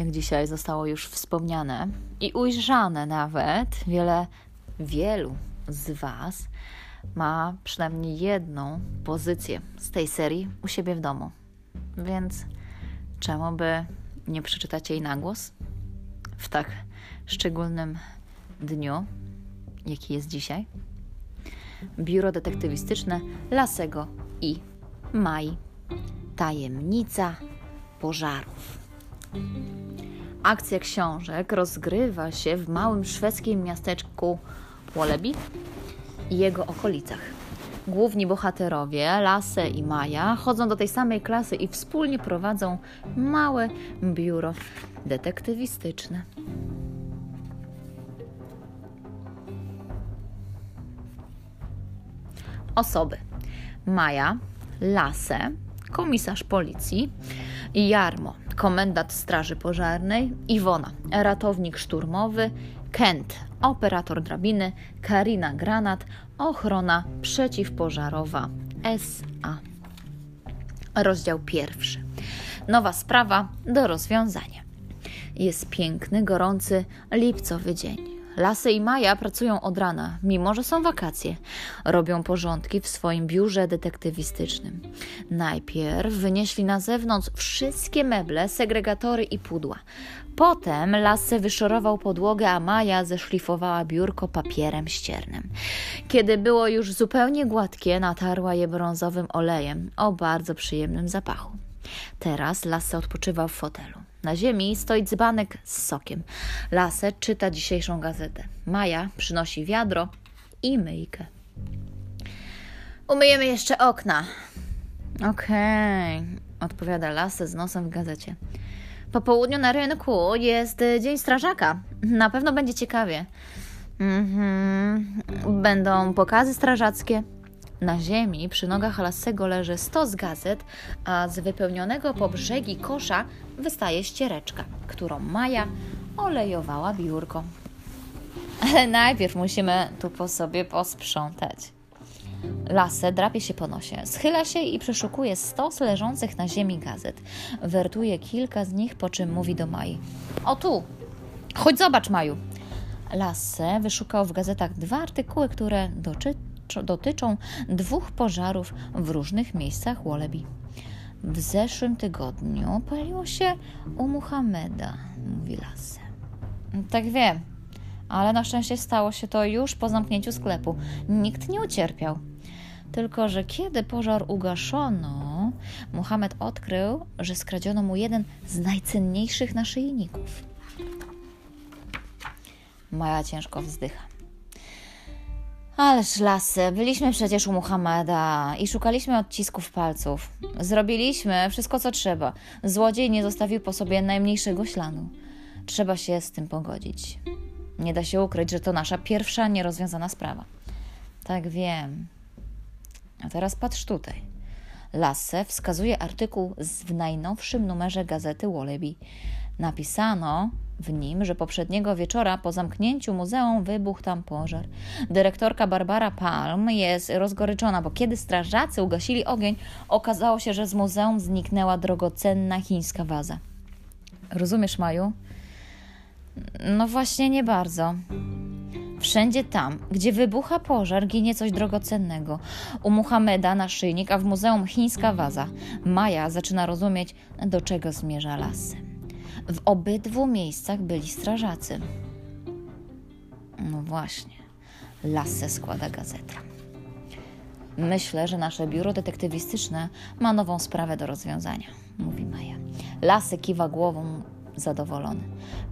jak dzisiaj zostało już wspomniane i ujrzane nawet, wiele, wielu z Was ma przynajmniej jedną pozycję z tej serii u siebie w domu. Więc czemu by nie przeczytać jej na głos w tak szczególnym dniu, jaki jest dzisiaj? Biuro detektywistyczne Lasego i Mai. Tajemnica pożarów. Akcja książek rozgrywa się w małym szwedzkim miasteczku Woleby i jego okolicach. Główni bohaterowie, Lasse i Maja, chodzą do tej samej klasy i wspólnie prowadzą małe biuro detektywistyczne. Osoby: Maja, Lasse, komisarz policji, Jarmo, komendant Straży Pożarnej, Iwona, ratownik szturmowy, Kent, operator drabiny, Karina Granat, ochrona przeciwpożarowa SA. Rozdział pierwszy. Nowa sprawa do rozwiązania. Jest piękny, gorący, lipcowy dzień. Lasy i Maja pracują od rana, mimo że są wakacje. Robią porządki w swoim biurze detektywistycznym. Najpierw wynieśli na zewnątrz wszystkie meble, segregatory i pudła. Potem Lasy wyszorował podłogę, a Maja zeszlifowała biurko papierem ściernym. Kiedy było już zupełnie gładkie, natarła je brązowym olejem o bardzo przyjemnym zapachu. Teraz Lasy odpoczywał w fotelu. Na ziemi stoi dzbanek z sokiem. Lasę czyta dzisiejszą gazetę. Maja przynosi wiadro i myjkę. Umyjemy jeszcze okna. Okej, okay, odpowiada Lasę z nosem w gazecie. Po południu na rynku jest Dzień Strażaka. Na pewno będzie ciekawie. Mhm. Będą pokazy strażackie. Na ziemi przy nogach Lassego leży stos gazet, a z wypełnionego po brzegi kosza wystaje ściereczka, którą Maja olejowała biurko. Ale najpierw musimy tu po sobie posprzątać. Lasę drapie się po nosie, schyla się i przeszukuje stos leżących na ziemi gazet. Wertuje kilka z nich, po czym mówi do Mai. O tu! Chodź zobacz, Maju! Lasse wyszukał w gazetach dwa artykuły, które doczy dotyczą dwóch pożarów w różnych miejscach Woleby. W zeszłym tygodniu paliło się u Muhammeda, mówi Lasse. Tak wiem, ale na szczęście stało się to już po zamknięciu sklepu. Nikt nie ucierpiał. Tylko, że kiedy pożar ugaszono, Muhammad odkrył, że skradziono mu jeden z najcenniejszych naszyjników. Maja ciężko wzdycha. Ależ lasy, byliśmy przecież u Muhammada i szukaliśmy odcisków palców. Zrobiliśmy wszystko, co trzeba. Złodziej nie zostawił po sobie najmniejszego śladu. Trzeba się z tym pogodzić. Nie da się ukryć, że to nasza pierwsza nierozwiązana sprawa. Tak wiem. A teraz patrz tutaj. Lasse wskazuje artykuł w najnowszym numerze gazety Wallaby. Napisano, w nim, że poprzedniego wieczora po zamknięciu muzeum wybuchł tam pożar. Dyrektorka Barbara Palm jest rozgoryczona, bo kiedy strażacy ugasili ogień, okazało się, że z muzeum zniknęła drogocenna chińska waza. Rozumiesz, Maju? No właśnie nie bardzo. Wszędzie tam, gdzie wybucha pożar, ginie coś drogocennego. U Muhameda naszyjnik, a w muzeum chińska waza. Maja zaczyna rozumieć, do czego zmierza lasem. W obydwu miejscach byli strażacy. No właśnie, Lasse składa gazetę. Myślę, że nasze biuro detektywistyczne ma nową sprawę do rozwiązania, mówi Maja. Lasy kiwa głową zadowolony.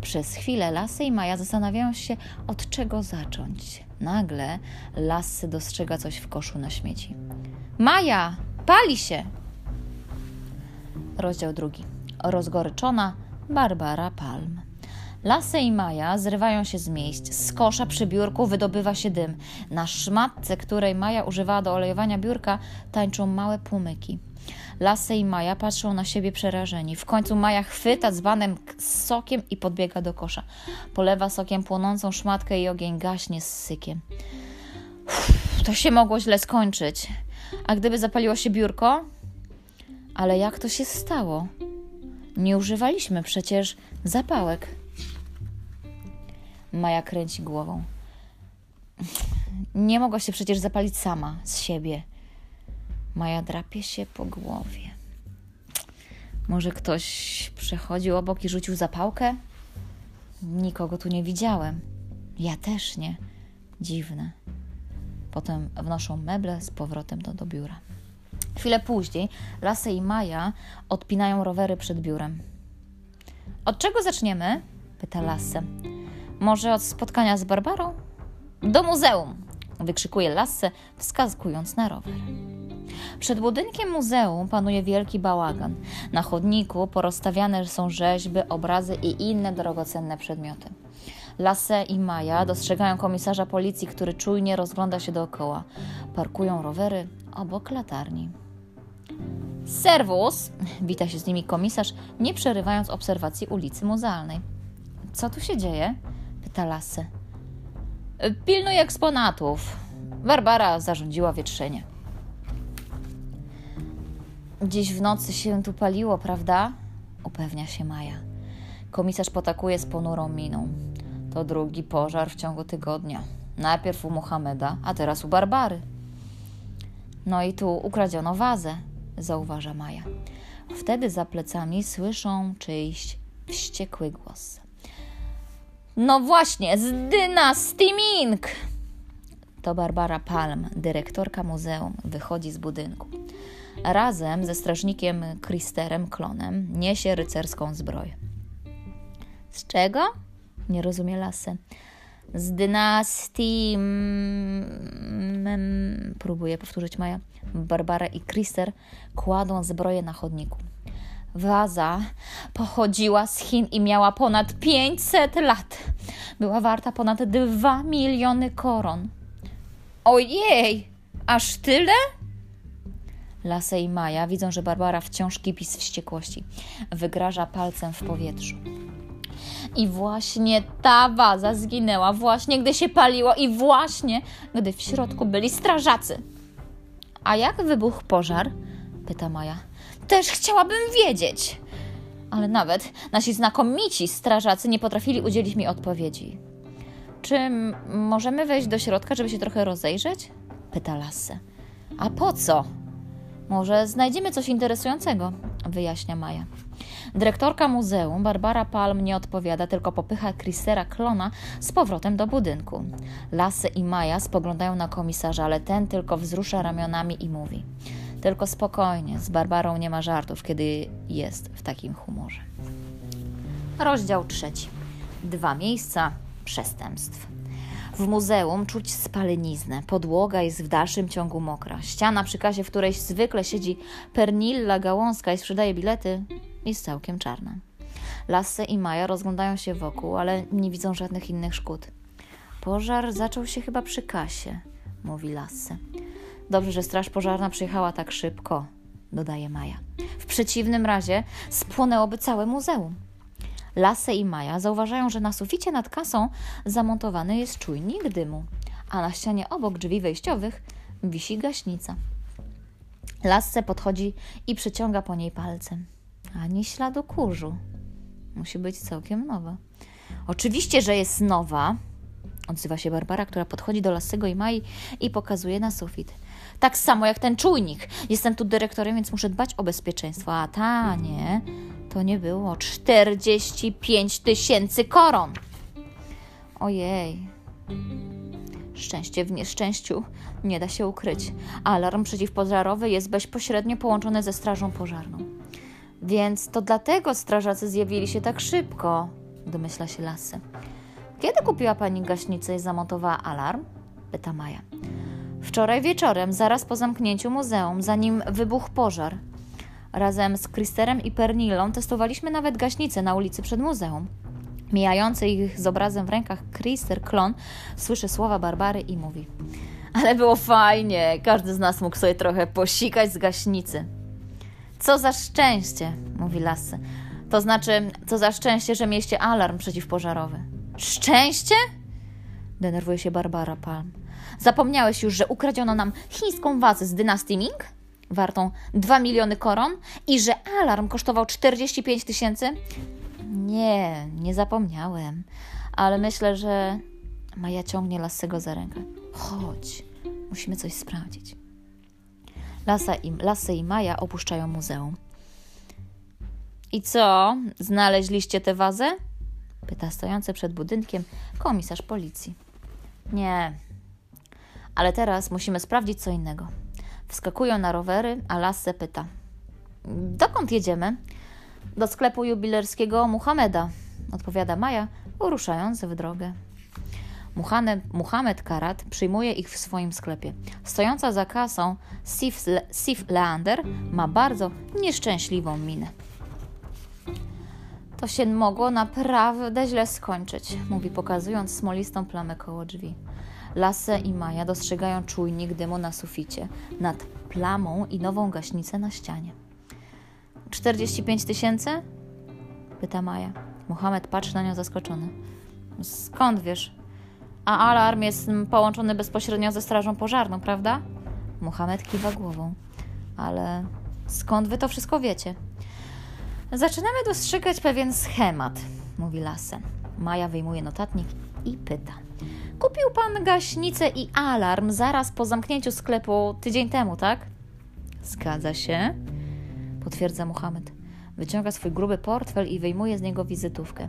Przez chwilę Lasy i Maja zastanawiają się, od czego zacząć. Nagle Lasy dostrzega coś w koszu na śmieci. Maja, pali się! Rozdział drugi. Rozgoryczona Barbara Palm. Lasy i Maja zrywają się z miejsc. Z kosza przy biurku wydobywa się dym. Na szmatce, której Maja używała do olejowania biurka, tańczą małe płomyki. Lasy i Maja patrzą na siebie przerażeni. W końcu Maja chwyta dzbanem z sokiem i podbiega do kosza. Polewa sokiem płonącą szmatkę i ogień gaśnie z sykiem. Uff, to się mogło źle skończyć. A gdyby zapaliło się biurko? Ale jak to się stało? Nie używaliśmy przecież Zapałek. Maja kręci głową. Nie mogła się przecież zapalić sama, z siebie. Maja drapie się po głowie. Może ktoś przechodził obok i rzucił zapałkę? Nikogo tu nie widziałem. Ja też nie. Dziwne. Potem wnoszą meble z powrotem do, do biura. Chwilę później Lasy i Maja odpinają rowery przed biurem. Od czego zaczniemy? pyta Lasse. Może od spotkania z Barbarą? Do muzeum! wykrzykuje Lasse, wskazując na rower. Przed budynkiem muzeum panuje wielki bałagan. Na chodniku porozstawiane są rzeźby, obrazy i inne drogocenne przedmioty. Lasse i Maja dostrzegają komisarza policji, który czujnie rozgląda się dookoła. Parkują rowery obok latarni. Serwus! Wita się z nimi komisarz, nie przerywając obserwacji ulicy muzealnej. Co tu się dzieje? pyta Lasse. Pilnuj eksponatów. Barbara zarządziła wietrzenie. Dziś w nocy się tu paliło, prawda? Upewnia się Maja. Komisarz potakuje z ponurą miną. To drugi pożar w ciągu tygodnia. Najpierw u Mohameda, a teraz u Barbary. No i tu ukradziono wazę, zauważa Maja. Wtedy za plecami słyszą czyjś wściekły głos. No właśnie, z dynastii Ming! To Barbara Palm, dyrektorka muzeum, wychodzi z budynku. Razem ze strażnikiem Kristerem Klonem niesie rycerską zbroję. Z czego? Nie rozumie Lasy. Z dynastii. Mm, próbuje powtórzyć Maja. Barbara i Krister kładą zbroję na chodniku. Waza pochodziła z Chin i miała ponad 500 lat. Była warta ponad 2 miliony koron. Ojej, aż tyle? Lasę i Maja widzą, że Barbara wciąż kipi z wściekłości. Wygraża palcem w powietrzu. I właśnie ta waza zginęła, właśnie gdy się paliło, i właśnie gdy w środku byli strażacy. A jak wybuchł pożar? pyta Maja. Też chciałabym wiedzieć. Ale nawet nasi znakomici strażacy nie potrafili udzielić mi odpowiedzi. Czy możemy wejść do środka, żeby się trochę rozejrzeć? pyta Lasse. A po co? Może znajdziemy coś interesującego, wyjaśnia Maja. Dyrektorka muzeum, Barbara Palm, nie odpowiada, tylko popycha Chrisera Klona z powrotem do budynku. Lasy i Maja spoglądają na komisarza, ale ten tylko wzrusza ramionami i mówi: Tylko spokojnie, z Barbarą nie ma żartów, kiedy jest w takim humorze. Rozdział trzeci. Dwa miejsca przestępstw. W muzeum czuć spaleniznę. Podłoga jest w dalszym ciągu mokra. Ściana przy kasie, w której zwykle siedzi Pernilla Gałązka i sprzedaje bilety, jest całkiem czarna. Lasse i Maja rozglądają się wokół, ale nie widzą żadnych innych szkód. Pożar zaczął się chyba przy kasie, mówi Lasse. Dobrze, że straż pożarna przyjechała tak szybko, dodaje Maja. W przeciwnym razie spłonęłoby całe muzeum. Lasę i Maja zauważają, że na suficie nad kasą zamontowany jest czujnik dymu, a na ścianie obok drzwi wejściowych wisi gaśnica. Lasce podchodzi i przyciąga po niej palcem. Ani śladu kurzu. Musi być całkiem nowa. Oczywiście, że jest nowa, odzywa się Barbara, która podchodzi do Lassego i Mai i pokazuje na sufit. Tak samo jak ten czujnik. Jestem tu dyrektorem, więc muszę dbać o bezpieczeństwo. A ta nie, to nie było 45 tysięcy koron. Ojej. Szczęście w nieszczęściu nie da się ukryć. Alarm przeciwpożarowy jest bezpośrednio połączony ze strażą pożarną. Więc to dlatego strażacy zjawili się tak szybko, domyśla się Lasy. Kiedy kupiła pani gaśnicę i zamontowała alarm? pyta Maja. Wczoraj wieczorem, zaraz po zamknięciu muzeum, zanim wybuchł pożar. Razem z Kristerem i Pernillą testowaliśmy nawet gaśnicę na ulicy przed muzeum. Mijający ich z obrazem w rękach Krister Klon słyszy słowa Barbary i mówi Ale było fajnie, każdy z nas mógł sobie trochę posikać z gaśnicy. Co za szczęście, mówi Lasse. To znaczy, co za szczęście, że mieście alarm przeciwpożarowy. Szczęście? Denerwuje się Barbara Palm. Zapomniałeś już, że ukradziono nam chińską wazę z dynastii Ming? Wartą 2 miliony koron i że alarm kosztował 45 tysięcy? Nie, nie zapomniałem, ale myślę, że Maja ciągnie Lassego za rękę. Chodź, musimy coś sprawdzić. Lasa i, Lasse i Maja opuszczają muzeum. I co? Znaleźliście tę wazę? Pyta stojący przed budynkiem komisarz policji. Nie, ale teraz musimy sprawdzić co innego. Wskakują na rowery, a Lasse pyta: Dokąd jedziemy? Do sklepu jubilerskiego Muhameda, odpowiada Maja, ruszając w drogę. Muhammad, Muhammad Karat przyjmuje ich w swoim sklepie. Stojąca za kasą Sif, Sif Leander ma bardzo nieszczęśliwą minę. To się mogło naprawdę źle skończyć, mówi pokazując smolistą plamę koło drzwi. Lasse i Maja dostrzegają czujnik dymu na suficie, nad plamą i nową gaśnicę na ścianie. 45 tysięcy? Pyta Maja. Mohamed patrzy na nią zaskoczony. Skąd wiesz? A alarm jest połączony bezpośrednio ze strażą pożarną, prawda? Mohamed kiwa głową. Ale skąd wy to wszystko wiecie? Zaczynamy dostrzegać pewien schemat, mówi Lasse. Maja wyjmuje notatnik i pyta. Kupił pan gaśnicę i alarm zaraz po zamknięciu sklepu tydzień temu, tak? Zgadza się, potwierdza Muhammad. Wyciąga swój gruby portfel i wyjmuje z niego wizytówkę.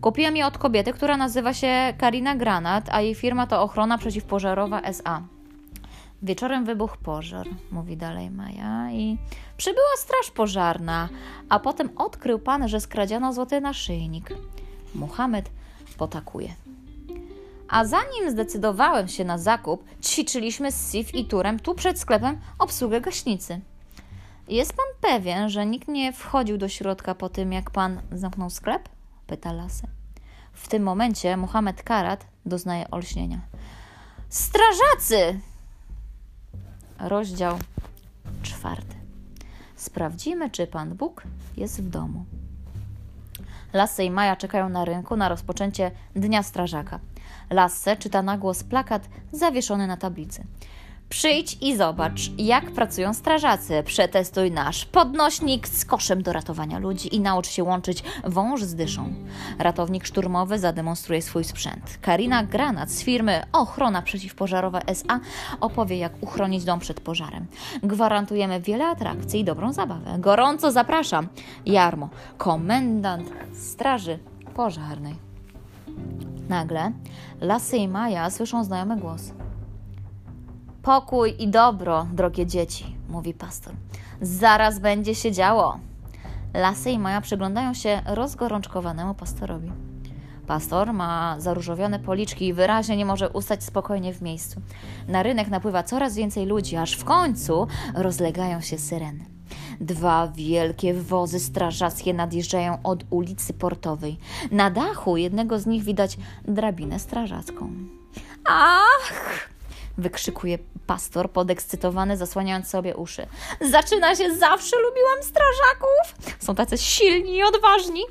Kupiłem je od kobiety, która nazywa się Karina Granat, a jej firma to Ochrona Przeciwpożarowa SA. Wieczorem wybuchł pożar, mówi dalej Maja, i przybyła straż pożarna, a potem odkrył pan, że skradziono złoty naszyjnik. Muhammad potakuje. A zanim zdecydowałem się na zakup, ćwiczyliśmy z Sif i Turem tu przed sklepem obsługę gaśnicy. Jest pan pewien, że nikt nie wchodził do środka po tym, jak pan zamknął sklep? Pyta Lasę. W tym momencie Mohamed Karat doznaje olśnienia. Strażacy! Rozdział czwarty. Sprawdzimy, czy pan Bóg jest w domu. Lasse i Maja czekają na rynku na rozpoczęcie Dnia Strażaka. Lasse czyta na głos plakat zawieszony na tablicy. Przyjdź i zobacz, jak pracują strażacy. Przetestuj nasz podnośnik z koszem do ratowania ludzi i naucz się łączyć wąż z dyszą. Ratownik szturmowy zademonstruje swój sprzęt. Karina Granat z firmy Ochrona Przeciwpożarowa SA opowie, jak uchronić dom przed pożarem. Gwarantujemy wiele atrakcji i dobrą zabawę. Gorąco zapraszam. Jarmo, komendant Straży Pożarnej. Nagle Lasy i Maja słyszą znajomy głos. Pokój i dobro, drogie dzieci, mówi pastor. Zaraz będzie się działo. Lasy i Maja przyglądają się rozgorączkowanemu pastorowi. Pastor ma zaróżowione policzki i wyraźnie nie może ustać spokojnie w miejscu. Na rynek napływa coraz więcej ludzi, aż w końcu rozlegają się syreny. Dwa wielkie wozy strażackie nadjeżdżają od ulicy Portowej. Na dachu jednego z nich widać drabinę strażacką. Ach! Wykrzykuje pastor, podekscytowany, zasłaniając sobie uszy. Zaczyna się, zawsze lubiłam strażaków! Są tacy silni i odważni.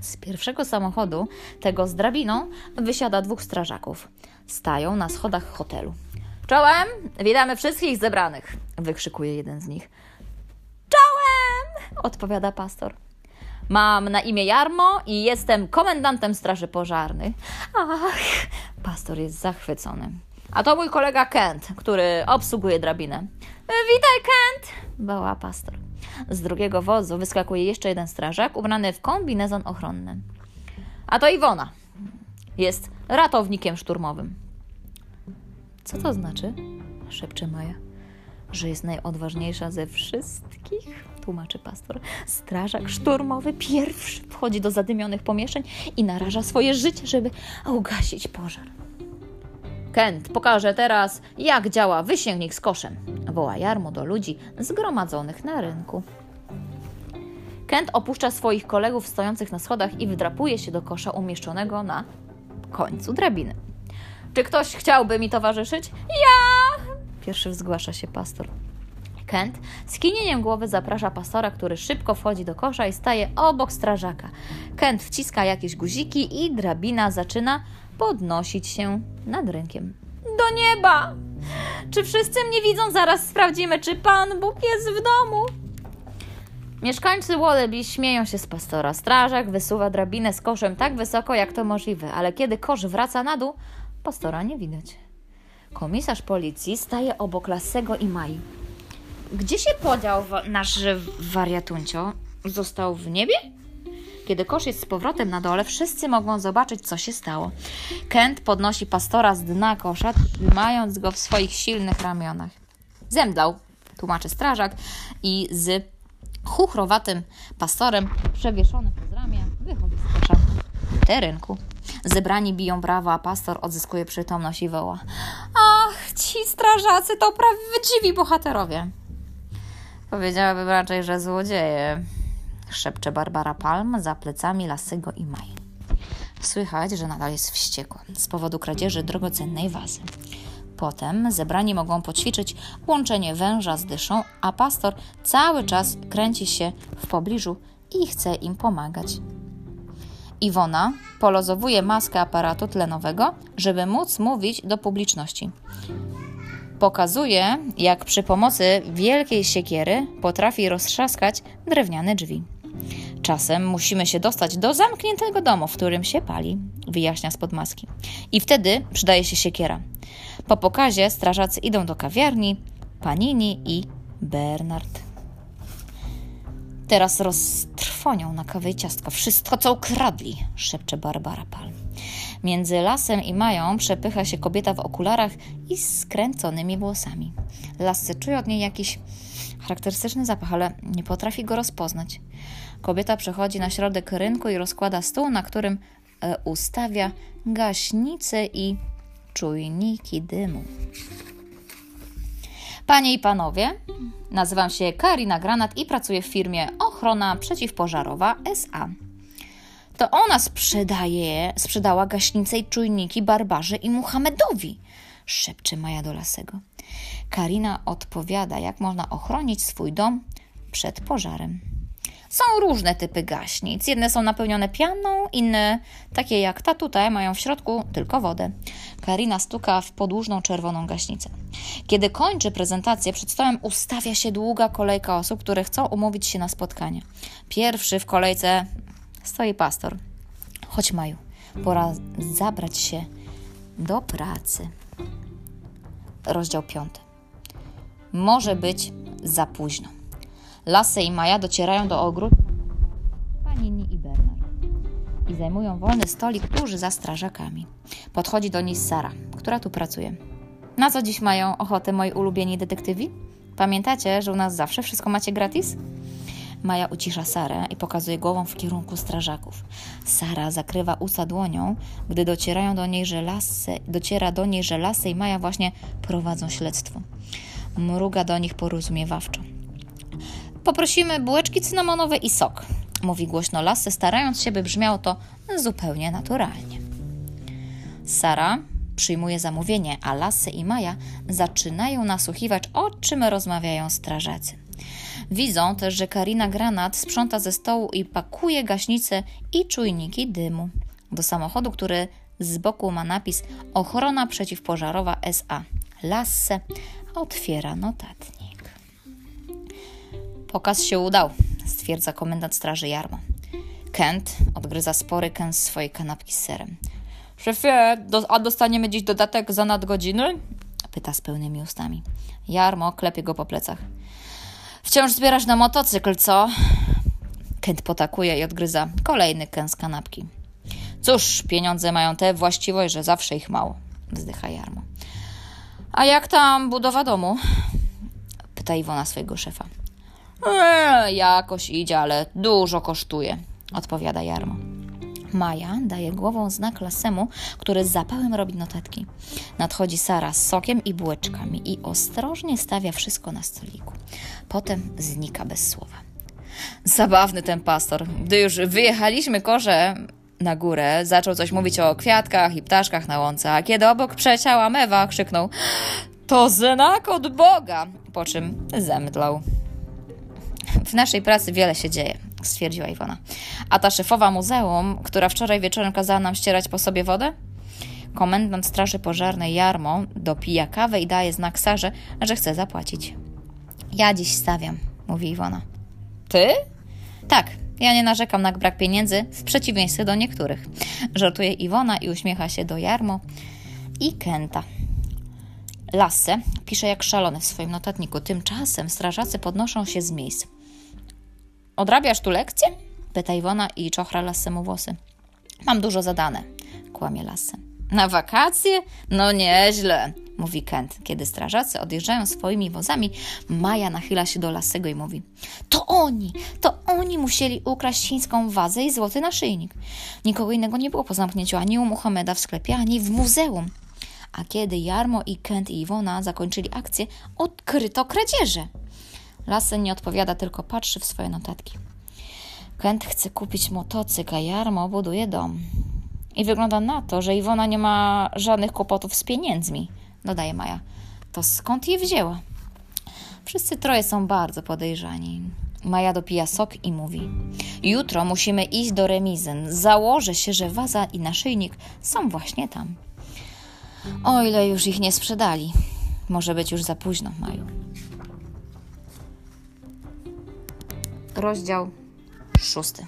Z pierwszego samochodu, tego z drabiną, wysiada dwóch strażaków. Stają na schodach hotelu. Czołem! Witamy wszystkich zebranych! wykrzykuje jeden z nich. Czołem! odpowiada pastor. Mam na imię Jarmo i jestem komendantem Straży Pożarnej. Ach, pastor jest zachwycony. A to mój kolega Kent, który obsługuje drabinę. Witaj, Kent! woła pastor. Z drugiego wozu wyskakuje jeszcze jeden strażak ubrany w kombinezon ochronny. A to Iwona. Jest ratownikiem szturmowym. Co to znaczy? szepcze Maja. Że jest najodważniejsza ze wszystkich? Tłumaczy pastor. Strażak szturmowy pierwszy wchodzi do zadymionych pomieszczeń i naraża swoje życie, żeby ugasić pożar. Kent pokaże teraz, jak działa wysięgnik z koszem, woła Jarmo do ludzi zgromadzonych na rynku. Kent opuszcza swoich kolegów stojących na schodach i wdrapuje się do kosza umieszczonego na końcu drabiny. Czy ktoś chciałby mi towarzyszyć? Ja! Pierwszy zgłasza się pastor. Kent z kinieniem głowy zaprasza pastora, który szybko wchodzi do kosza i staje obok strażaka. Kent wciska jakieś guziki i drabina zaczyna podnosić się nad rynkiem. Do nieba! Czy wszyscy mnie widzą? Zaraz sprawdzimy, czy Pan Bóg jest w domu. Mieszkańcy Wallaby śmieją się z pastora. Strażak wysuwa drabinę z koszem tak wysoko, jak to możliwe, ale kiedy kosz wraca na dół, pastora nie widać. Komisarz policji staje obok Lassego i Mai. Gdzie się podział nasz wariatuncio? Został w niebie? Kiedy kosz jest z powrotem na dole, wszyscy mogą zobaczyć, co się stało. Kent podnosi pastora z dna kosza, trzymając go w swoich silnych ramionach. Zemdlał, tłumaczy strażak i z chuchrowatym pastorem przewieszonym przez ramię wychodzi z kosza. Terynku. Zebrani biją brawo, a pastor odzyskuje przytomność i woła. Ach, ci strażacy to prawdziwi bohaterowie. Powiedziałabym raczej, że złodzieje, szepcze Barbara Palm za plecami Lasego i Maj. Słychać, że nadal jest wściekła z powodu kradzieży drogocennej wazy. Potem zebrani mogą poćwiczyć łączenie węża z dyszą, a pastor cały czas kręci się w pobliżu i chce im pomagać. Iwona polozowuje maskę aparatu tlenowego, żeby móc mówić do publiczności. Pokazuje, jak przy pomocy wielkiej siekiery potrafi roztrzaskać drewniane drzwi. Czasem musimy się dostać do zamkniętego domu, w którym się pali, wyjaśnia spod maski. I wtedy przydaje się siekiera. Po pokazie strażacy idą do kawiarni, Panini i Bernard. Teraz roztrwonią na kawę i ciastko. Wszystko, co ukradli, szepcze Barbara Palm. Między lasem i Mają przepycha się kobieta w okularach i skręconymi włosami. Lasce czuje od niej jakiś charakterystyczny zapach, ale nie potrafi go rozpoznać. Kobieta przechodzi na środek rynku i rozkłada stół, na którym e, ustawia gaśnice i czujniki dymu. Panie i panowie, nazywam się Karina Granat i pracuję w firmie Ochrona Przeciwpożarowa SA. To ona sprzedaje, sprzedała gaśnice i czujniki Barbarze i Muhammedowi, szepcze Maja do Lasego. Karina odpowiada, jak można ochronić swój dom przed pożarem. Są różne typy gaśnic. Jedne są napełnione pianą, inne, takie jak ta tutaj, mają w środku tylko wodę. Karina stuka w podłużną czerwoną gaśnicę. Kiedy kończy prezentację, przed stołem ustawia się długa kolejka osób, które chcą umówić się na spotkanie. Pierwszy w kolejce stoi pastor. Chodź, Maju, pora zabrać się do pracy. Rozdział piąty. Może być za późno. Lasy i Maja docierają do ogródka Panini i Bernard i zajmują wolny stolik tuż za strażakami. Podchodzi do niej Sara, która tu pracuje. Na co dziś mają ochotę moi ulubieni detektywi? Pamiętacie, że u nas zawsze wszystko macie gratis? Maja ucisza Sarę i pokazuje głową w kierunku strażaków. Sara zakrywa usta dłonią, gdy docierają do niej, że lasy, dociera do niej, że Lasy i Maja właśnie prowadzą śledztwo. Mruga do nich porozumiewawczo. Poprosimy bułeczki cynamonowe i sok, mówi głośno Lasy, starając się, by brzmiało to zupełnie naturalnie. Sara przyjmuje zamówienie, a Lasy i Maja zaczynają nasłuchiwać, o czym rozmawiają strażacy. Widzą też, że Karina Granat sprząta ze stołu i pakuje gaśnice i czujniki dymu do samochodu, który z boku ma napis Ochrona przeciwpożarowa SA. Lasse otwiera notatnik. Pokaz się udał, stwierdza komendant straży Jarmo. Kent odgryza spory kęs swojej kanapki z serem. Szefie, do, a dostaniemy dziś dodatek za nadgodziny? Pyta z pełnymi ustami. Jarmo klepie go po plecach. Wciąż zbierasz na motocykl, co? Kent potakuje i odgryza kolejny kęs kanapki. Cóż, pieniądze mają tę właściwość, że zawsze ich mało, wzdycha Jarmo. A jak tam budowa domu? Pyta Iwona swojego szefa. Eee, jakoś idzie, ale dużo kosztuje, odpowiada Jarmo. Maja daje głową znak Lasemu, który z zapałem robi notatki. Nadchodzi Sara z sokiem i bułeczkami i ostrożnie stawia wszystko na stoliku. Potem znika bez słowa. Zabawny ten pastor. Gdy już wyjechaliśmy korze na górę, zaczął coś mówić o kwiatkach i ptaszkach na łące, a kiedy obok przeciała mewa, krzyknął to znak od Boga, po czym zemdlał. W naszej pracy wiele się dzieje, stwierdziła Iwona. A ta szefowa muzeum, która wczoraj wieczorem kazała nam ścierać po sobie wodę? Komendant Straży Pożarnej Jarmo dopija kawę i daje znak Sarze, że chce zapłacić. Ja dziś stawiam, mówi Iwona. Ty? Tak, ja nie narzekam na brak pieniędzy, w przeciwieństwie do niektórych. Żartuje Iwona i uśmiecha się do Jarmo i Kenta. Lasse pisze jak szalony w swoim notatniku. Tymczasem strażacy podnoszą się z miejsc. Odrabiasz tu lekcję? Pyta Iwona i czochra Lassemu włosy. Mam dużo zadane, kłamie Lasse. Na wakacje? No nieźle, mówi Kent. Kiedy strażacy odjeżdżają swoimi wozami, Maja nachyla się do Lassego i mówi: To oni, to oni musieli ukraść chińską wazę i złoty naszyjnik. Nikogo innego nie było po zamknięciu ani u Muhameda w sklepie, ani w muzeum. A kiedy Jarmo i Kent i Iwona zakończyli akcję, odkryto kradzieże. Lassen nie odpowiada, tylko patrzy w swoje notatki. Kent chce kupić motocykl, a Jarmo buduje dom. I wygląda na to, że Iwona nie ma żadnych kłopotów z pieniędzmi, dodaje Maja. To skąd je wzięła? Wszyscy troje są bardzo podejrzani. Maja dopija sok i mówi: Jutro musimy iść do remizyn. Założę się, że waza i naszyjnik są właśnie tam. O ile już ich nie sprzedali. Może być już za późno, Maju. Rozdział szósty.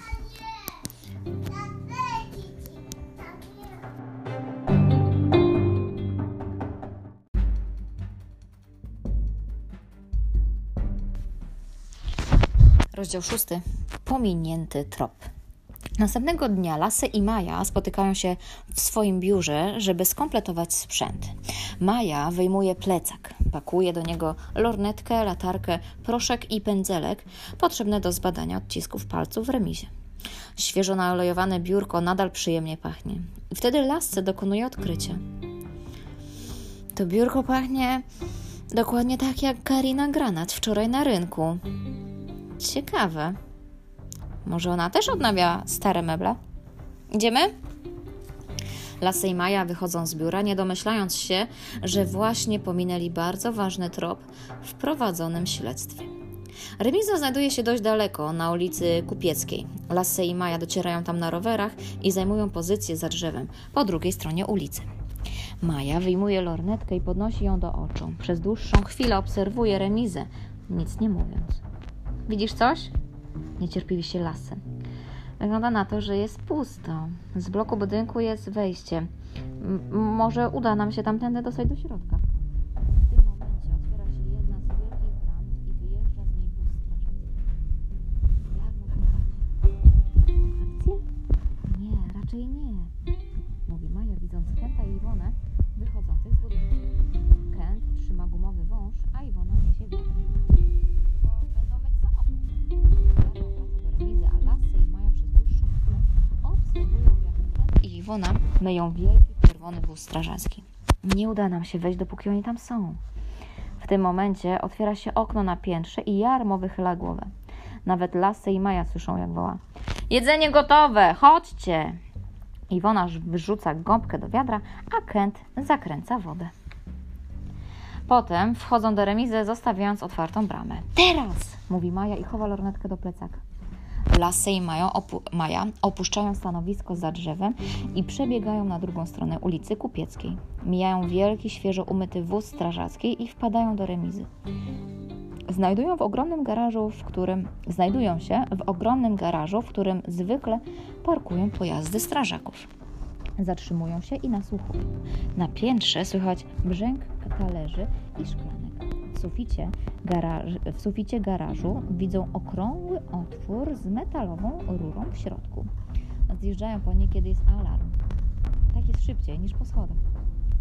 Rozdział szósty. Pominięty trop. Następnego dnia Lasy i Maja spotykają się w swoim biurze, żeby skompletować sprzęt. Maja wyjmuje plecak, pakuje do niego lornetkę, latarkę, proszek i pędzelek potrzebne do zbadania odcisków palców w remizie. Świeżo naolejowane biurko nadal przyjemnie pachnie. I wtedy Lasce dokonuje odkrycia. To biurko pachnie dokładnie tak jak Karina Granat wczoraj na rynku. Ciekawe. Może ona też odnawia stare meble? Idziemy? Lasy i Maja wychodzą z biura, nie domyślając się, że właśnie pominęli bardzo ważny trop w prowadzonym śledztwie. Remiza znajduje się dość daleko, na ulicy Kupieckiej. Lasy i Maja docierają tam na rowerach i zajmują pozycję za drzewem, po drugiej stronie ulicy. Maja wyjmuje lornetkę i podnosi ją do oczu. Przez dłuższą chwilę obserwuje remizę, nic nie mówiąc. Widzisz coś? Niecierpliwi się lasem. Wygląda na to, że jest pusto. Z bloku budynku jest wejście. M może uda nam się tamtędy dostać do środka. Myją wielki czerwony wóz strażacki. Nie uda nam się wejść, dopóki oni tam są. W tym momencie otwiera się okno na piętrze i Jarmo wychyla głowę. Nawet Lasy i Maja słyszą, jak woła. Jedzenie gotowe, chodźcie! Iwona wyrzuca gąbkę do wiadra, a Kent zakręca wodę. Potem wchodzą do remizy, zostawiając otwartą bramę. Teraz! mówi Maja i chowa lornetkę do plecaka. Lasy i Maja, opu Maja opuszczają stanowisko za drzewem i przebiegają na drugą stronę ulicy Kupieckiej. Mijają wielki, świeżo umyty wóz strażacki i wpadają do remizy. Znajdują w ogromnym garażu, w którym znajdują się w ogromnym garażu, w którym zwykle parkują pojazdy strażaków. Zatrzymują się i nasłuchują. Na piętrze słychać brzęk talerzy i szklanek. W suficie, garaż, w suficie garażu widzą okrągły otwór z metalową rurą w środku. Zjeżdżają po nie, kiedy jest alarm. Tak jest szybciej niż po schodach.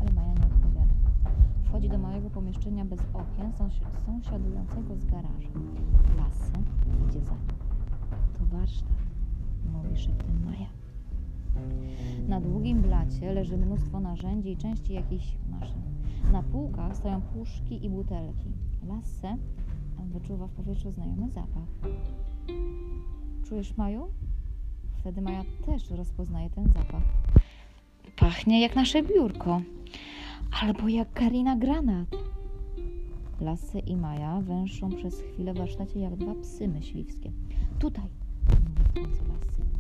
Ale Maja nie odpowiada. Wchodzi do małego pomieszczenia bez okien, sąsi- sąsiadującego z garażem. Lasy idzie za nim. To warsztat, mówi szeptem Maja. Na długim blacie leży mnóstwo narzędzi i części jakichś maszyn. Na półkach stoją puszki i butelki. Lasse wyczuwa w powietrzu znajomy zapach. Czujesz, Maju? Wtedy Maja też rozpoznaje ten zapach. Pachnie jak nasze biurko. Albo jak Karina Granat. Lasy i Maja węszą przez chwilę w warsztacie jak dwa psy myśliwskie. Tutaj, mówi w końcu Lasy.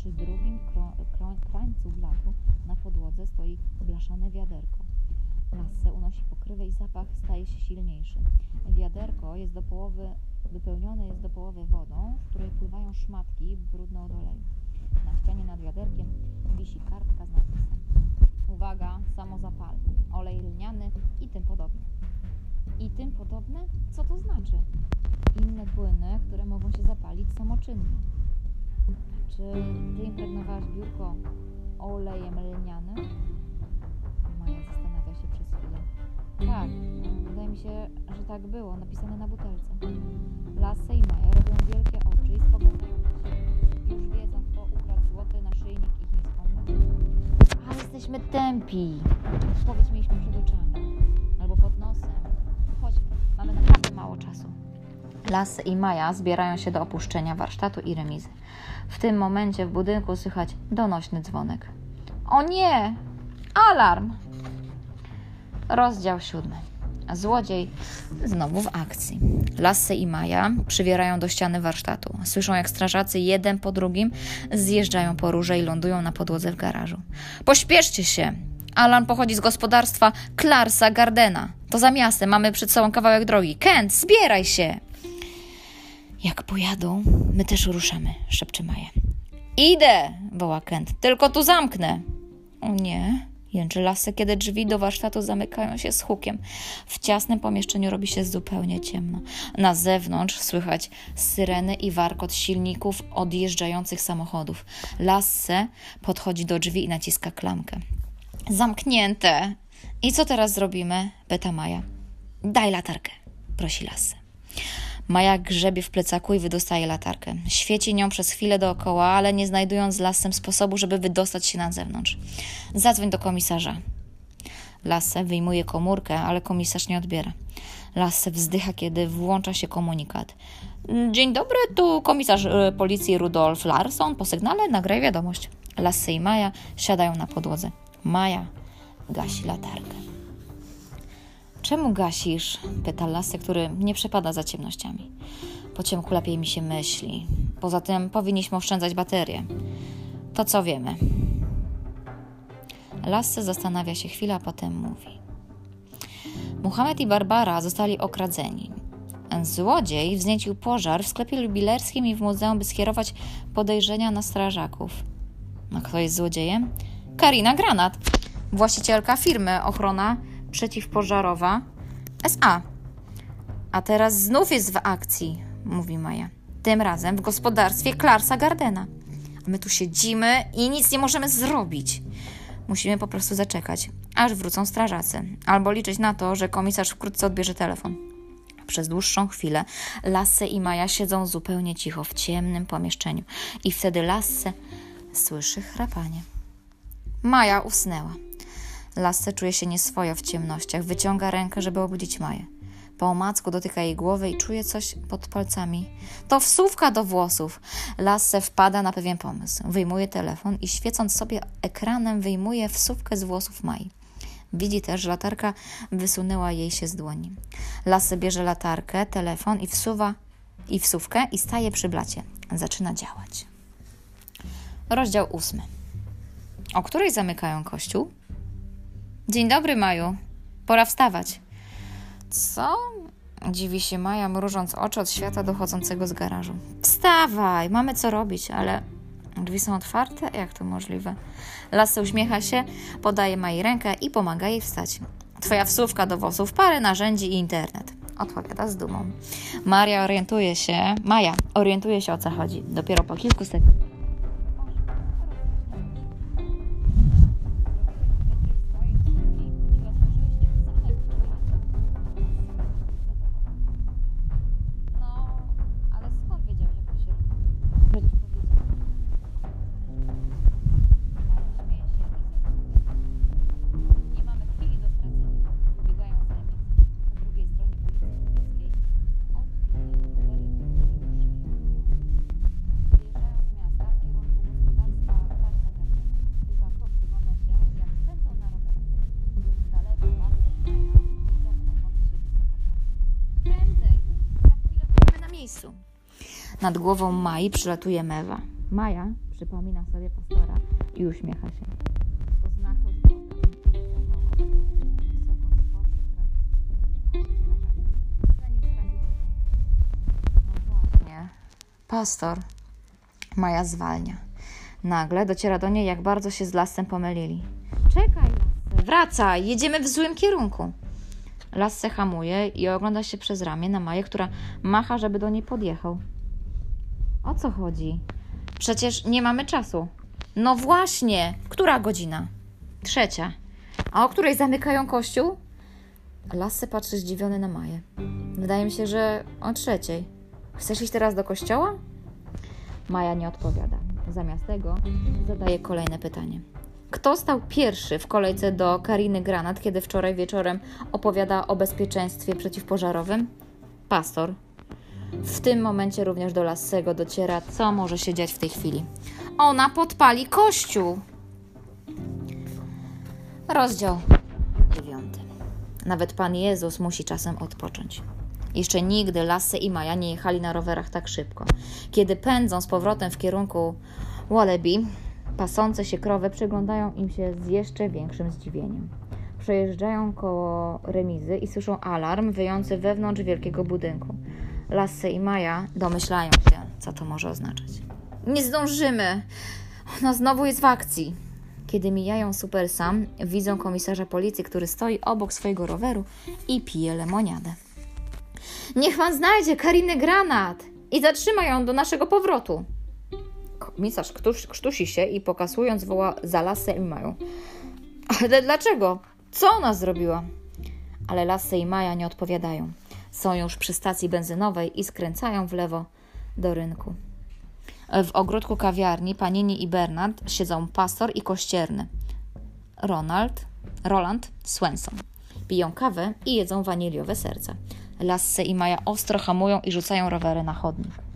Przy drugim krańcu blatu na podłodze stoi blaszane wiaderko. Lasy unosi pokrywę i zapach staje się silniejszy. Wiaderko jest do połowy, wypełnione jest do połowy wodą, w której pływają szmatki brudne od oleju. Na ścianie nad wiaderkiem wisi kartka z napisem. Uwaga, samozapalne, olej lniany i tym podobne. I tym podobne? Co to znaczy? Inne płyny, które mogą się zapalić samoczynnie. Czy ty impregnowałaś biurko olejem lnianym? Maja zastanawia się przez chwilę. Tak, wydaje mi się, że tak było, napisane na butelce. Lasse i Maja robią wielkie oczy i spoglądają siebie. Już wiedzą, kto ukradł złoty naszyjnik i chińską farbę. Ale jesteśmy tępi. Powiedz mieliśmy przed oczami. Albo pod nosem. Chodźmy, mamy naprawdę mało czasu. Lasse i Maja zbierają się do opuszczenia warsztatu i remizy. W tym momencie w budynku słychać donośny dzwonek. O nie! Alarm! Rozdział siódmy. Złodziej znowu w akcji. Lasse i Maja przywierają do ściany warsztatu. Słyszą, jak strażacy jeden po drugim zjeżdżają po rurze i lądują na podłodze w garażu. Pośpieszcie się! Alan pochodzi z gospodarstwa Clarsa Gardena. To za miastem, mamy przed sobą kawałek drogi. Kent, zbieraj się! Jak pojadą, my też ruszamy, szepcze Maja. Idę, woła Kent, tylko tu zamknę. O nie, jęczy Lasę, kiedy drzwi do warsztatu zamykają się z hukiem. W ciasnym pomieszczeniu robi się zupełnie ciemno. Na zewnątrz słychać syreny i warkot silników odjeżdżających samochodów. Lasse podchodzi do drzwi i naciska klamkę. Zamknięte. I co teraz zrobimy? pyta Maja. Daj latarkę, prosi Lasse. Maja grzebie w plecaku i wydostaje latarkę. Świeci nią przez chwilę dookoła, ale nie znajdując Lasem sposobu, żeby wydostać się na zewnątrz. Zadzwoń do komisarza. Lasse wyjmuje komórkę, ale komisarz nie odbiera. Lasse wzdycha, kiedy włącza się komunikat. Dzień dobry, tu komisarz y, policji Rudolf Larson. Po sygnale nagraj wiadomość. Lasse i Maja siadają na podłodze. Maja gasi latarkę. Czemu gasisz? pyta Lasy, który nie przepada za ciemnościami. Po ciemku lepiej mi się myśli. Poza tym powinniśmy oszczędzać baterie. To co wiemy? Lasse zastanawia się chwilę, a potem mówi. Muhammad i Barbara zostali okradzeni. Złodziej wzniecił pożar w sklepie jubilerskim i w muzeum, by skierować podejrzenia na strażaków. A kto jest złodziejem? Karina Granat, właścicielka firmy ochrona przeciwpożarowa SA. A teraz znów jest w akcji, mówi Maja. Tym razem w gospodarstwie Clarsa Gardena. A my tu siedzimy i nic nie możemy zrobić. Musimy po prostu zaczekać, aż wrócą strażacy, albo liczyć na to, że komisarz wkrótce odbierze telefon. Przez dłuższą chwilę Lasse i Maja siedzą zupełnie cicho w ciemnym pomieszczeniu i wtedy Lasse słyszy chrapanie. Maja usnęła. Lasse czuje się nieswojo w ciemnościach. Wyciąga rękę, żeby obudzić Maję. Po omacku dotyka jej głowy i czuje coś pod palcami. To wsówka do włosów. Lasse wpada na pewien pomysł. Wyjmuje telefon i świecąc sobie ekranem wyjmuje wsówkę z włosów Mai. Widzi też, że latarka wysunęła jej się z dłoni. Lasse bierze latarkę, telefon i wsuwa i wsówkę i staje przy blacie. Zaczyna działać. Rozdział ósmy. O której zamykają kościół? Dzień dobry, Maju. Pora wstawać. Co? Dziwi się Maja, mrużąc oczy od świata dochodzącego z garażu. Wstawaj, mamy co robić, ale drzwi są otwarte? Jak to możliwe? Lasy uśmiecha się, podaje Mai rękę i pomaga jej wstać. Twoja wsówka do włosów, parę narzędzi i internet. Odpowiada z dumą. Maria orientuje się, Maja orientuje się o co chodzi. Dopiero po kilku sekundach. Miejscu. Nad głową Mai przylatuje mewa. Maja przypomina sobie pastora i uśmiecha się. No Pastor. Maja zwalnia. Nagle dociera do niej, jak bardzo się z lasem pomylili. Czekaj, wracaj, jedziemy w złym kierunku. Lasse hamuje i ogląda się przez ramię na Maję, która macha, żeby do niej podjechał. O co chodzi? Przecież nie mamy czasu. No właśnie, która godzina? Trzecia. A o której zamykają kościół? Lasse patrzy zdziwiony na Maję. Wydaje mi się, że o trzeciej. Chcesz iść teraz do kościoła? Maja nie odpowiada. Zamiast tego zadaje kolejne pytanie. Kto stał pierwszy w kolejce do Kariny Granat, kiedy wczoraj wieczorem opowiada o bezpieczeństwie przeciwpożarowym? Pastor. W tym momencie również do Lassego dociera, co może się dziać w tej chwili. Ona podpali kościół! Rozdział dziewiąty. Nawet Pan Jezus musi czasem odpocząć. Jeszcze nigdy Lasse i Maja nie jechali na rowerach tak szybko. Kiedy pędzą z powrotem w kierunku Wallaby, pasące się krowy przyglądają im się z jeszcze większym zdziwieniem. Przejeżdżają koło remizy i słyszą alarm wyjący wewnątrz wielkiego budynku. Lasse i Maja domyślają się, co to może oznaczać. Nie zdążymy! Ona znowu jest w akcji. Kiedy mijają Super Sam, widzą komisarza policji, który stoi obok swojego roweru i pije lemoniadę. Niech pan znajdzie Karinę Granat i zatrzyma ją do naszego powrotu. Komisarz ktuś, krztusi się i pokazując woła za lasę i Mają. Ale dlaczego? Co ona zrobiła? Ale Lasy i Maja nie odpowiadają. Są już przy stacji benzynowej i skręcają w lewo do rynku. W ogródku kawiarni Panini i Bernard siedzą pastor i kościerny. Ronald, Roland Swenson. Piją kawę i jedzą waniliowe serca. Lasse i Maja ostro hamują i rzucają rowery na chodnik.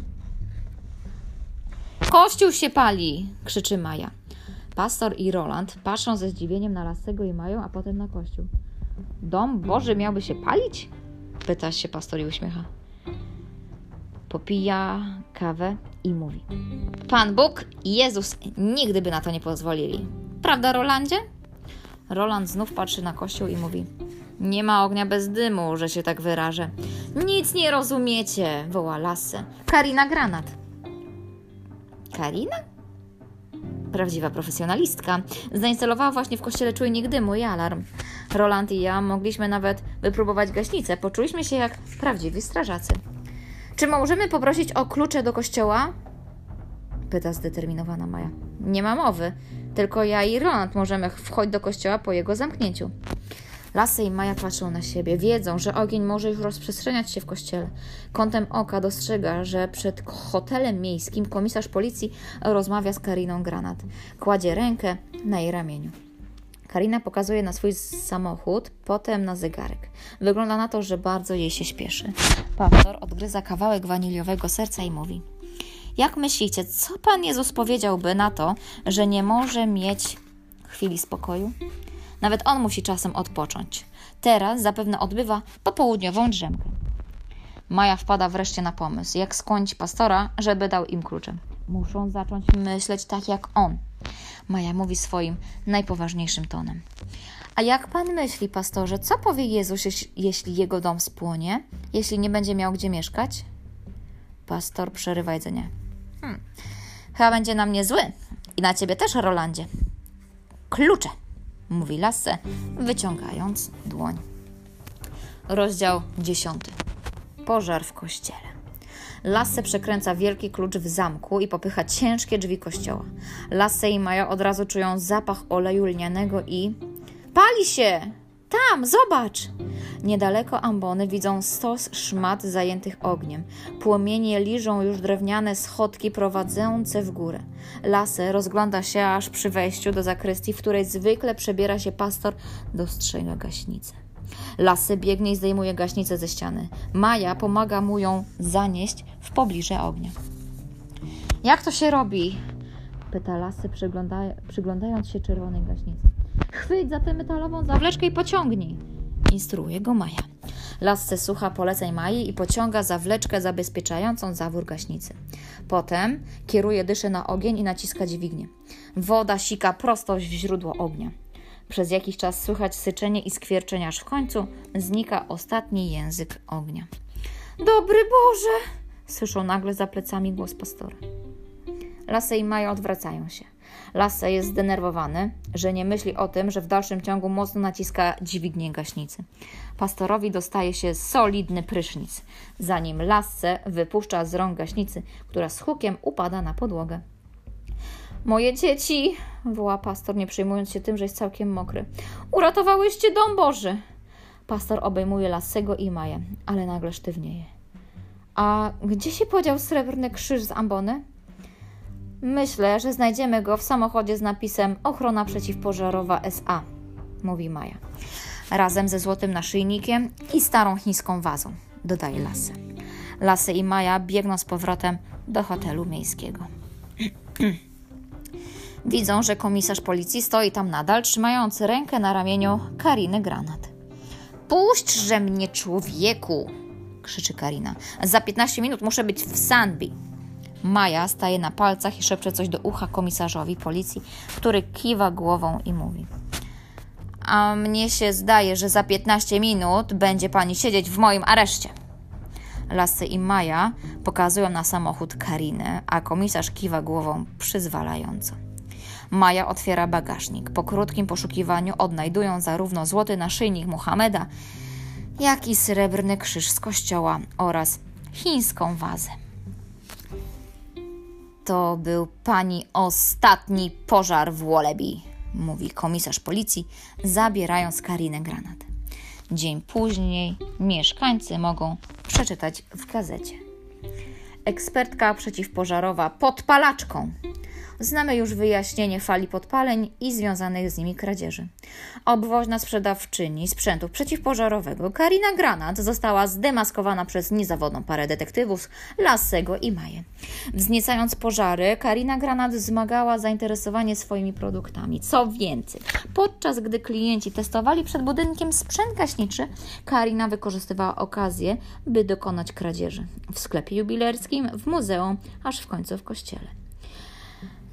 Kościół się pali! krzyczy Maja. Pastor i Roland patrzą ze zdziwieniem na Lassego i Mają, a potem na kościół. Dom Boży miałby się palić? Pyta się pastor i uśmiecha. Popija kawę i mówi. Pan Bóg i Jezus nigdy by na to nie pozwolili. Prawda, Rolandzie? Roland znów patrzy na kościół i mówi. Nie ma ognia bez dymu, że się tak wyrażę. Nic nie rozumiecie, woła Lasse. Karina Granat. Karina? Prawdziwa profesjonalistka. Zainstalowała właśnie w kościele czujnik dymu i alarm. Roland i ja mogliśmy nawet wypróbować gaśnicę. Poczuliśmy się jak prawdziwi strażacy. Czy możemy poprosić o klucze do kościoła? Pyta zdeterminowana Maja. Nie ma mowy. Tylko ja i Roland możemy wchodzić do kościoła po jego zamknięciu. Lasy i Maja patrzą na siebie, wiedzą, że ogień może już rozprzestrzeniać się w kościele. Kątem oka dostrzega, że przed hotelem miejskim komisarz policji rozmawia z Kariną Granat. Kładzie rękę na jej ramieniu. Karina pokazuje na swój samochód, potem na zegarek. Wygląda na to, że bardzo jej się śpieszy. Pastor odgryza kawałek waniliowego serca i mówi: Jak myślicie, co Pan Jezus powiedziałby na to, że nie może mieć chwili spokoju? Nawet on musi czasem odpocząć. Teraz zapewne odbywa popołudniową drzemkę. Maja wpada wreszcie na pomysł, jak skłonić pastora, żeby dał im klucze. Muszą zacząć myśleć tak jak on. Maja mówi swoim najpoważniejszym tonem. A jak pan myśli, pastorze, co powie Jezus, jeśli jego dom spłonie, jeśli nie będzie miał gdzie mieszkać? Pastor przerywa jedzenie. Hmm. Chyba będzie na mnie zły. I na ciebie też, Rolandzie. Klucze! Mówi Lasse, wyciągając dłoń. Rozdział dziesiąty. Pożar w kościele. Lasse przekręca wielki klucz w zamku i popycha ciężkie drzwi kościoła. Lasse i Maja od razu czują zapach oleju lnianego i... Pali się! Tam, zobacz! Niedaleko ambony widzą stos szmat zajętych ogniem. Płomienie liżą już drewniane schodki prowadzące w górę. Lasę rozgląda się aż przy wejściu do zakrystii, w której zwykle przebiera się pastor, dostrzega gaśnicę. Lasy biegnie i zdejmuje gaśnicę ze ściany. Maja pomaga mu ją zanieść w pobliże ognia. Jak to się robi? Pyta Lasy, przygląda przyglądając się czerwonej gaśnicy. Chwyć za tę metalową zawleczkę i pociągnij. Instruuje go Maja. Lasce słucha poleceń Maji i pociąga zawleczkę zabezpieczającą zawór gaśnicy. Potem kieruje dyszę na ogień i naciska dźwignię. Woda sika prosto w źródło ognia. Przez jakiś czas słychać syczenie i skwierczenie, aż w końcu znika ostatni język ognia. Dobry Boże! Słyszą nagle za plecami głos pastora. Lasę i Maja odwracają się. Lasę jest zdenerwowany, że nie myśli o tym, że w dalszym ciągu mocno naciska dźwignię gaśnicy. Pastorowi dostaje się solidny prysznic, zanim Lasę wypuszcza z rąk gaśnicy, która z hukiem upada na podłogę. Moje dzieci, woła pastor, nie przejmując się tym, że jest całkiem mokry. Uratowałyście dom Boży. Pastor obejmuje Lasego i Maję, ale nagle sztywnieje. A gdzie się podział srebrny krzyż z ambony? Myślę, że znajdziemy go w samochodzie z napisem Ochrona przeciwpożarowa SA, mówi Maja. Razem ze złotym naszyjnikiem i starą chińską wazą, dodaje Lasy. Lasy i Maja biegną z powrotem do hotelu miejskiego. Widzą, że komisarz policji stoi tam nadal, trzymający rękę na ramieniu Kariny Granat. Puśćże mnie, człowieku! krzyczy Karina. Za 15 minut muszę być w Sandby. Maja staje na palcach i szepcze coś do ucha komisarzowi policji, który kiwa głową i mówi: A mnie się zdaje, że za 15 minut będzie pani siedzieć w moim areszcie. Lasy i Maja pokazują na samochód Kariny, a komisarz kiwa głową przyzwalająco. Maja otwiera bagażnik. Po krótkim poszukiwaniu odnajdują zarówno złoty naszyjnik Muhameda, jak i srebrny krzyż z kościoła oraz chińską wazę. To był pani ostatni pożar w Wallaby, mówi komisarz policji, zabierając Karinę granat. Dzień później mieszkańcy mogą przeczytać w gazecie. Ekspertka przeciwpożarowa podpalaczką Znamy już wyjaśnienie fali podpaleń i związanych z nimi kradzieży. Obwoźna sprzedawczyni sprzętu przeciwpożarowego Karina Granat została zdemaskowana przez niezawodną parę detektywów Lassego i Maję. Wzniecając pożary, Karina Granat wzmagała zainteresowanie swoimi produktami. Co więcej, podczas gdy klienci testowali przed budynkiem sprzęt gaśniczy, Karina wykorzystywała okazję, by dokonać kradzieży w sklepie jubilerskim, w muzeum, aż w końcu w kościele.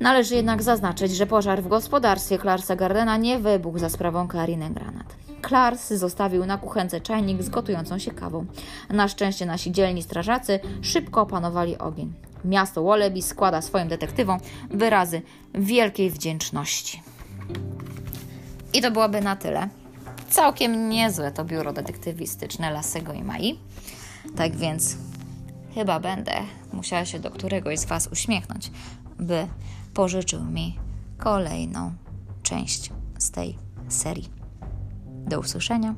Należy jednak zaznaczyć, że pożar w gospodarstwie Clarsa Gardena nie wybuchł za sprawą Kariny Granat. Klars zostawił na kuchence czajnik z gotującą się kawą. Na szczęście nasi dzielni strażacy szybko opanowali ogień. Miasto Wallaby składa swoim detektywom wyrazy wielkiej wdzięczności. I to byłoby na tyle. Całkiem niezłe to biuro detektywistyczne Lasego i Mai. Tak więc chyba będę musiała się do któregoś z Was uśmiechnąć, by pożyczył mi kolejną część z tej serii. Do usłyszenia.